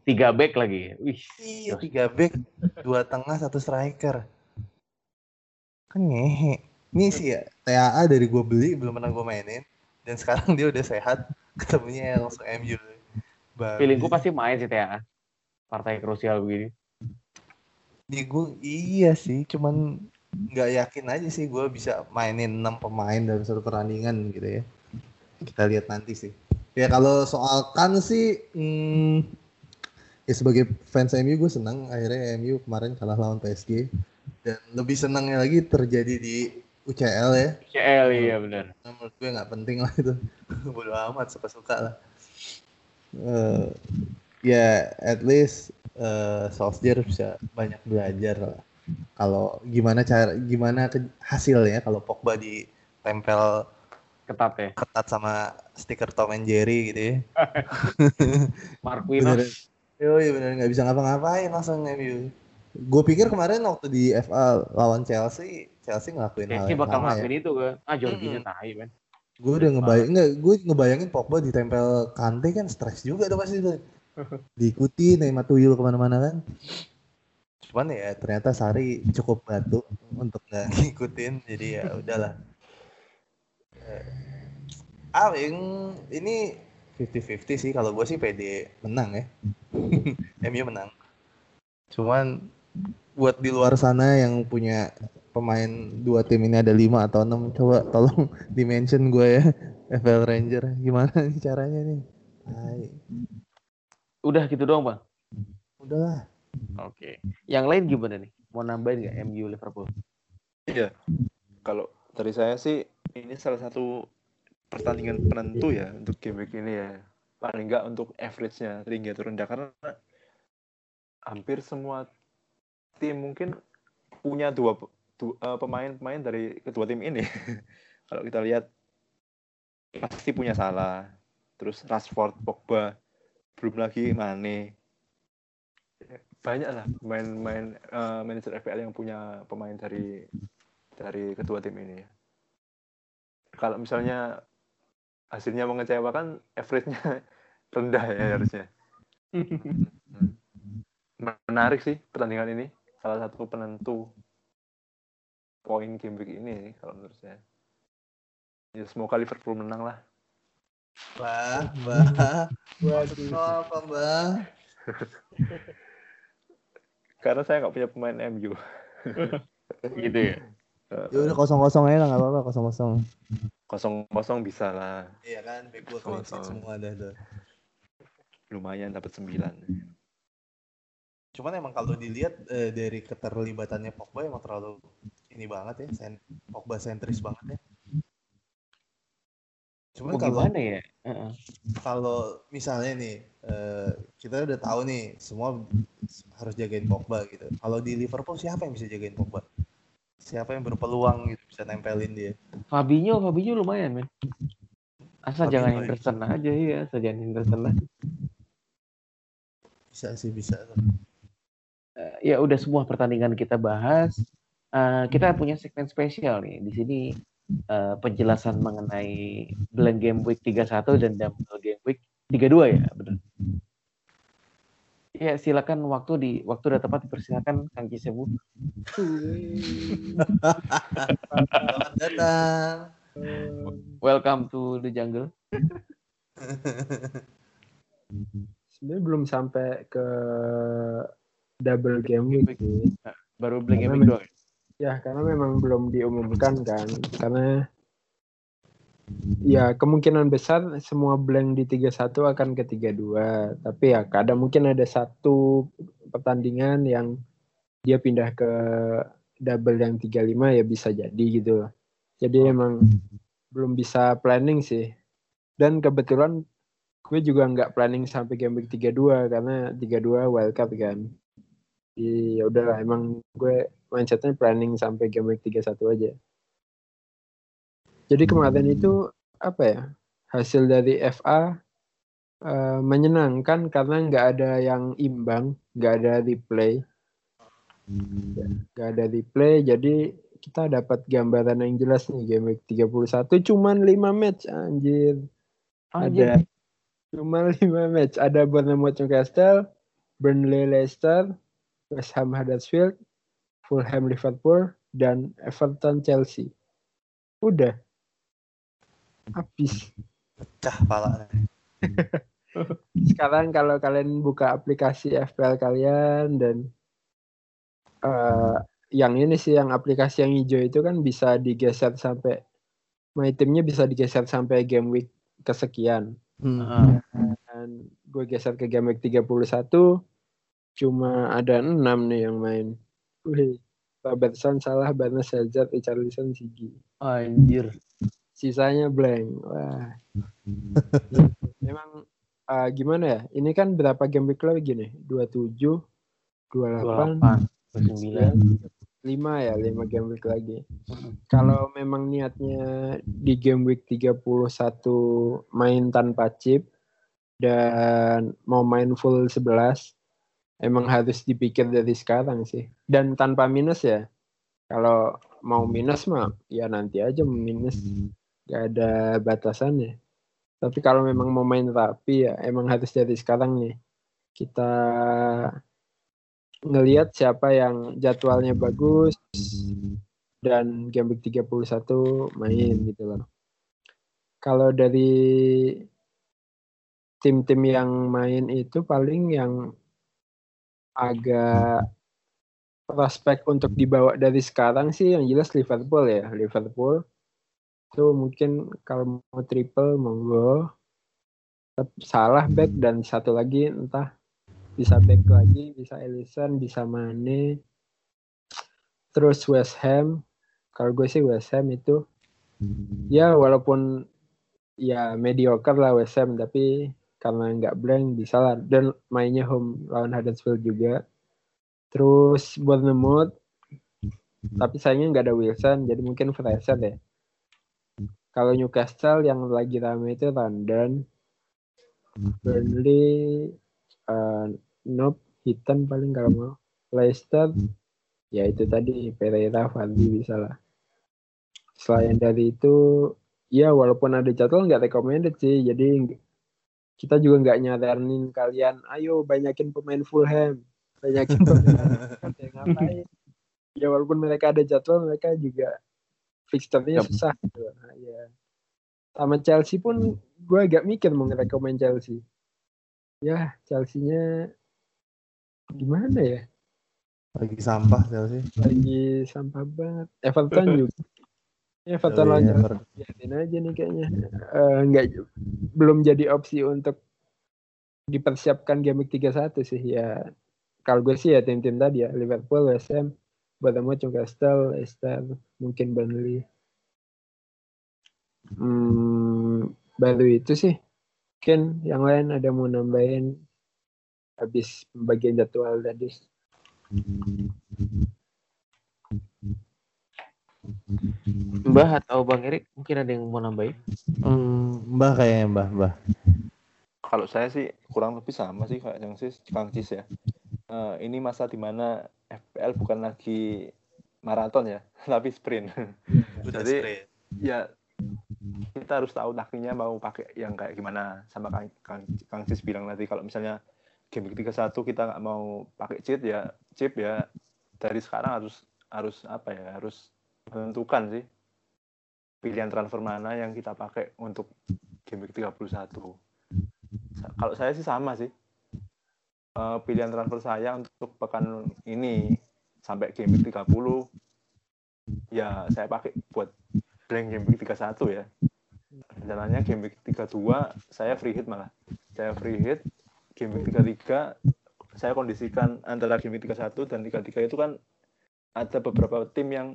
Speaker 1: Tiga back lagi. Wih.
Speaker 2: Iya, tiga back, dua tengah, satu striker. Kan ngehe. Ini sih ya, TAA dari gue beli belum pernah gue mainin. Dan sekarang dia udah sehat, ketemunya langsung MU. Babi.
Speaker 1: Feelingku pasti main sih TAA. Partai krusial begini.
Speaker 2: Di gue iya sih, cuman nggak yakin aja sih gue bisa mainin 6 pemain dalam satu pertandingan gitu ya. Kita lihat nanti sih. Ya kalau soal kan sih, hmm, ya sebagai fans MU gue senang akhirnya MU kemarin kalah lawan PSG dan lebih senangnya lagi terjadi di UCL ya.
Speaker 1: CL iya benar.
Speaker 2: Nah, menurut gue nggak penting lah itu. Bodo amat suka-suka lah. Eh, ya at least eh Solskjaer bisa banyak belajar lah. Kalau gimana cara gimana ke, hasilnya kalau Pogba ditempel
Speaker 1: Ketat ya.
Speaker 2: ketat sama stiker Tom and Jerry gitu ya.
Speaker 1: Marquinhos.
Speaker 2: Yo, iya bener nggak bisa ngapa-ngapain langsung MU. Gue pikir kemarin waktu di FA lawan Chelsea, Chelsea ngelakuin hal
Speaker 1: Chelsea
Speaker 2: yang
Speaker 1: bakal
Speaker 2: ya.
Speaker 1: ngelakuin itu kan. Ah Jorginho tahi man.
Speaker 2: Gue udah ngebayang nggak, gue ngebayangin Pogba ditempel Kante kan stres juga tuh pasti tuh. Diikuti Neymar Tuyul ke mana-mana kan. Cuman ya ternyata Sari cukup batu untuk nggak ngikutin, jadi ya udahlah. Eh, Ah, yang ini 50-50 sih kalau gue sih PD menang ya. MU menang. Cuman buat di luar sana yang punya pemain dua tim ini ada lima atau enam coba tolong dimention gue ya FL Ranger gimana nih caranya nih Hai.
Speaker 1: Udah gitu doang bang.
Speaker 2: udahlah
Speaker 1: Oke. Yang lain gimana nih? Mau nambahin nggak MU Liverpool?
Speaker 3: Iya. Kalau dari saya sih ini salah satu pertandingan penentu ya untuk game week ini ya. Paling enggak untuk average-nya tinggi atau rendah karena hampir semua tim mungkin punya dua du- eh, pemain-pemain dari kedua tim ini. Kalau kita lihat pasti punya salah. Terus Rashford, Pogba, belum lagi Mane. Banyak lah pemain-pemain eh, manajer FPL yang punya pemain dari dari kedua tim ini. Kalau misalnya hasilnya mengecewakan, average-nya rendah ya harusnya. Menarik sih pertandingan ini. Salah satu penentu poin game week ini kalau menurut saya. Ya semoga Liverpool menang lah.
Speaker 2: Mbah mbah Maksud lo apa
Speaker 3: Karena saya nggak punya pemain MU.
Speaker 1: gitu ya.
Speaker 2: ya udah kosong kosong aja lah nggak apa-apa kosong kosong
Speaker 3: Kosong kosong bisa lah.
Speaker 2: iya kan back gua clean sheet
Speaker 3: Kosong.
Speaker 2: semua ada tuh
Speaker 3: Lumayan dapat 9.
Speaker 2: cuman emang kalau dilihat eh, dari keterlibatannya Pogba emang terlalu ini banget ya sen Pogba sentris banget ya cuman kalau
Speaker 1: gimana ya?
Speaker 2: Kalau misalnya nih eh, kita udah tahu nih semua harus jagain Pogba gitu. Kalau di Liverpool siapa yang bisa jagain Pogba? Siapa yang berpeluang gitu bisa nempelin dia?
Speaker 1: Fabinho, Fabinho lumayan men. Asal
Speaker 2: Fabinho,
Speaker 1: jangan
Speaker 2: iya.
Speaker 1: Henderson aja ya, asal jangan Henderson aja.
Speaker 2: Bisa sih bisa.
Speaker 1: Eh, ya udah semua pertandingan kita bahas. Eh, kita punya segmen spesial nih. Di sini eh, penjelasan mengenai blank game week 31 dan double game week 32 ya, benar. Ya, silakan waktu di waktu udah tepat dipersilakan Kang Kisebu.
Speaker 2: Selamat datang.
Speaker 1: Welcome to the jungle.
Speaker 4: Sebenarnya belum sampai ke double game week.
Speaker 1: Baru blank game
Speaker 4: men-
Speaker 1: doang. Ya?
Speaker 4: Karena memang belum diumumkan kan. Karena ya kemungkinan besar semua blank di 31 akan ke 32. Tapi ya kadang mungkin ada satu pertandingan yang dia pindah ke double yang 35 ya bisa jadi gitu loh. Jadi emang belum bisa planning sih. Dan kebetulan gue juga nggak planning sampai game week 32 karena 32 wildcard kan. Ya udahlah emang gue mindsetnya planning sampai game week 31 aja. Jadi kemarin itu apa ya hasil dari FA eh, menyenangkan karena nggak ada yang imbang, nggak ada replay, nggak ada replay. Jadi kita dapat gambaran yang jelas nih game week 31 cuman 5 match anjir. Ada cuma 5 match. Ada Bournemouth Newcastle, Burnley Leicester, West Ham Huddersfield, Fulham Liverpool, dan Everton Chelsea. Udah. Habis.
Speaker 2: Pecah pala.
Speaker 4: Sekarang kalau kalian buka aplikasi FPL kalian dan eh, yang ini sih yang aplikasi yang hijau itu kan bisa digeser sampai my teamnya bisa digeser sampai game week kesekian.
Speaker 2: Hmm.
Speaker 1: Heeh.
Speaker 4: Dan gue geser ke game week 31 cuma ada 6 nih yang main. Wih, Robertson salah, Barnes, Hazard, Richarlison, Sigi.
Speaker 1: Anjir.
Speaker 4: Sisanya blank. Wah. Memang eh, gimana ya? Ini kan berapa game week lagi nih? 27, 28,
Speaker 1: 28, 29.
Speaker 4: 5 ya, 5 game week lagi. Kalau memang niatnya di game week 31 main tanpa chip dan mau main full 11, emang harus dipikir dari sekarang sih. Dan tanpa minus ya. Kalau mau minus mah ya nanti aja minus. Gak ada batasannya. Tapi kalau memang mau main rapi ya emang harus dari sekarang nih. Kita ngelihat siapa yang jadwalnya bagus dan game week 31 main gitu loh. Kalau dari tim-tim yang main itu paling yang agak prospek untuk dibawa dari sekarang sih yang jelas Liverpool ya. Liverpool itu mungkin kalau mau triple monggo. Salah back dan satu lagi entah bisa back lagi, bisa Ellison, bisa Mane. Terus West Ham, kalau gue sih West Ham itu ya walaupun ya mediocre lah West Ham tapi karena nggak blank bisa lah dan mainnya home lawan Huddersfield juga. Terus Bournemouth tapi sayangnya nggak ada Wilson jadi mungkin Fraser ya. Kalau Newcastle yang lagi rame itu London, Burnley, uh, Nope, Hitam paling kalau mau. Leicester, ya itu tadi Pereira, Vardy bisa lah. Selain dari itu, ya walaupun ada jadwal nggak recommended sih, jadi kita juga nggak nyaranin kalian, ayo banyakin pemain Fulham, banyakin pemain ngapain? Ya walaupun mereka ada jadwal, mereka juga fixturnya
Speaker 1: Yap.
Speaker 4: susah. Gitu. Nah, ya. Sama Chelsea pun gue agak mikir mau ngerekomen Chelsea. Ya, Chelsea-nya gimana ya?
Speaker 2: Lagi sampah Chelsea.
Speaker 4: Lagi sampah banget. Everton juga.
Speaker 2: Oh,
Speaker 4: lawan
Speaker 2: iya, Everton.
Speaker 4: biarin aja nih kayaknya. Nggak belum jadi opsi untuk dipersiapkan game week 31 sih ya. Kalau gue sih ya tim-tim tadi ya Liverpool, West Ham, Bournemouth, Newcastle, Leicester, mungkin Burnley. Hmm, baru itu sih. Mungkin yang lain ada mau nambahin habis pembagian jadwal tadi.
Speaker 1: Mbah atau Bang Erik mungkin ada yang mau nambahin?
Speaker 2: Hmm, mbah kayaknya mbah, mbah.
Speaker 3: Kalau saya sih kurang lebih sama sih kayak yang sis, Kang Cis ya. Eh, ini masa di mana FPL bukan lagi maraton ya, tapi sprint.
Speaker 2: Udah
Speaker 3: Jadi-
Speaker 2: straight.
Speaker 3: ya kita harus tahu taktiknya mau pakai yang kayak gimana sama Kang, Kang, Kang Cis bilang nanti kalau misalnya game week 31 kita nggak mau pakai cheat ya chip ya dari sekarang harus harus apa ya harus menentukan sih. Pilihan transfer mana yang kita pakai untuk game week 31 Sa- kalau saya sih sama sih. Eh, pilihan transfer saya untuk pekan ini sampai game week 30 ya saya pakai buat blank game week 31 ya. Rencananya game week 32 saya free hit malah. Saya free hit game week 33 saya kondisikan antara game week 31 dan 33 itu kan ada beberapa tim yang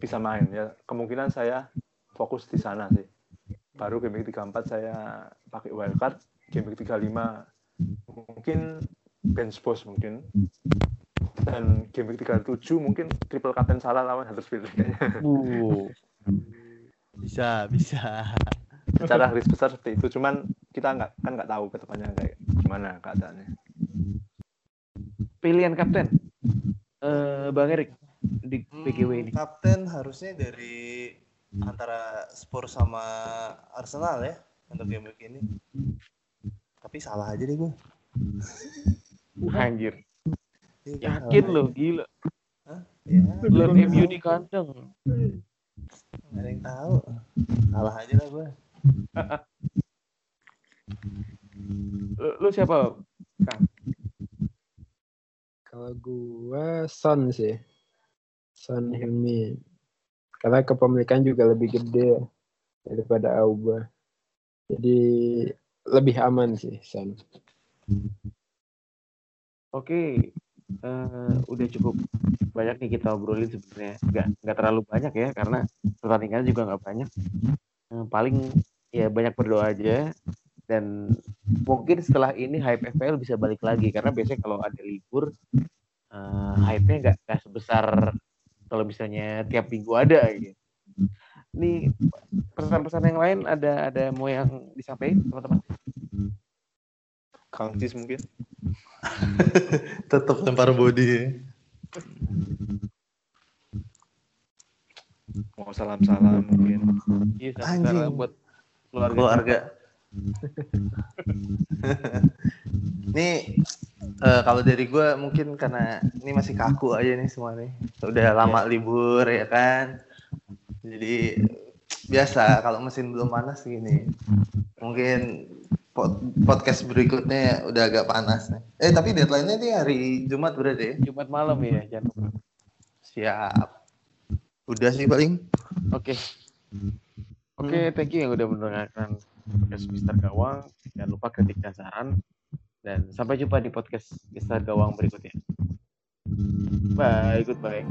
Speaker 3: bisa main ya. Kemungkinan saya fokus di sana sih. Baru game week 34 saya pakai wildcard game week 35 mungkin bench boss mungkin. Dan game week 37 mungkin triple captain salah lawan Huddersfield. Kayaknya
Speaker 1: Uh,
Speaker 2: Bisa, bisa.
Speaker 3: secara garis besar seperti itu cuman kita nggak kan nggak tahu ke depannya kayak gimana keadaannya.
Speaker 1: Pilihan kapten. Eh Bang Erik di PGW ini.
Speaker 2: Hmm, Kapten harusnya dari antara Spurs sama Arsenal ya untuk game week ini. Tapi salah aja deh gue.
Speaker 1: Anjir.
Speaker 2: Iya, gua
Speaker 1: Yakin lo, gila.
Speaker 2: Ya,
Speaker 1: Lawan MU di kandang.
Speaker 2: nggak ada yang tahu. Salah aja lah gue.
Speaker 1: Lu, lu siapa?
Speaker 4: Kalau gua Son sih. Son Heung-min. Karena kepemilikan juga lebih gede daripada Auba. Jadi lebih aman sih Son.
Speaker 1: Oke. Eh, udah cukup banyak nih kita obrolin sebenarnya. Nggak, nggak terlalu banyak ya karena pertandingan juga nggak banyak. Eh, paling ya banyak berdoa aja dan mungkin setelah ini hype FPL bisa balik lagi karena biasanya kalau ada libur eh, hype-nya nggak sebesar kalau misalnya tiap minggu ada gitu. Nih pesan-pesan yang lain ada ada mau yang disampaikan teman-teman?
Speaker 3: Kang Cis mungkin
Speaker 2: Tetap lempar body
Speaker 3: mau salam-salam mungkin
Speaker 1: Iya, salam buat keluarga.
Speaker 2: keluarga. nih eh, kalau dari gue mungkin karena ini masih kaku aja nih semua nih. Udah lama libur ya kan. Jadi biasa kalau mesin belum panas gini. Mungkin pod- podcast berikutnya udah agak panas nih. Eh tapi deadline-nya nih hari Jumat berarti ya.
Speaker 1: Jumat malam ya, jangan lupa.
Speaker 2: Siap. Udah sih paling.
Speaker 1: Oke. Oke, thank you yang udah mendengarkan podcast Mister Gawang. Jangan lupa ketik dan saran. Dan sampai jumpa di podcast kisah Gawang berikutnya. Bye, goodbye.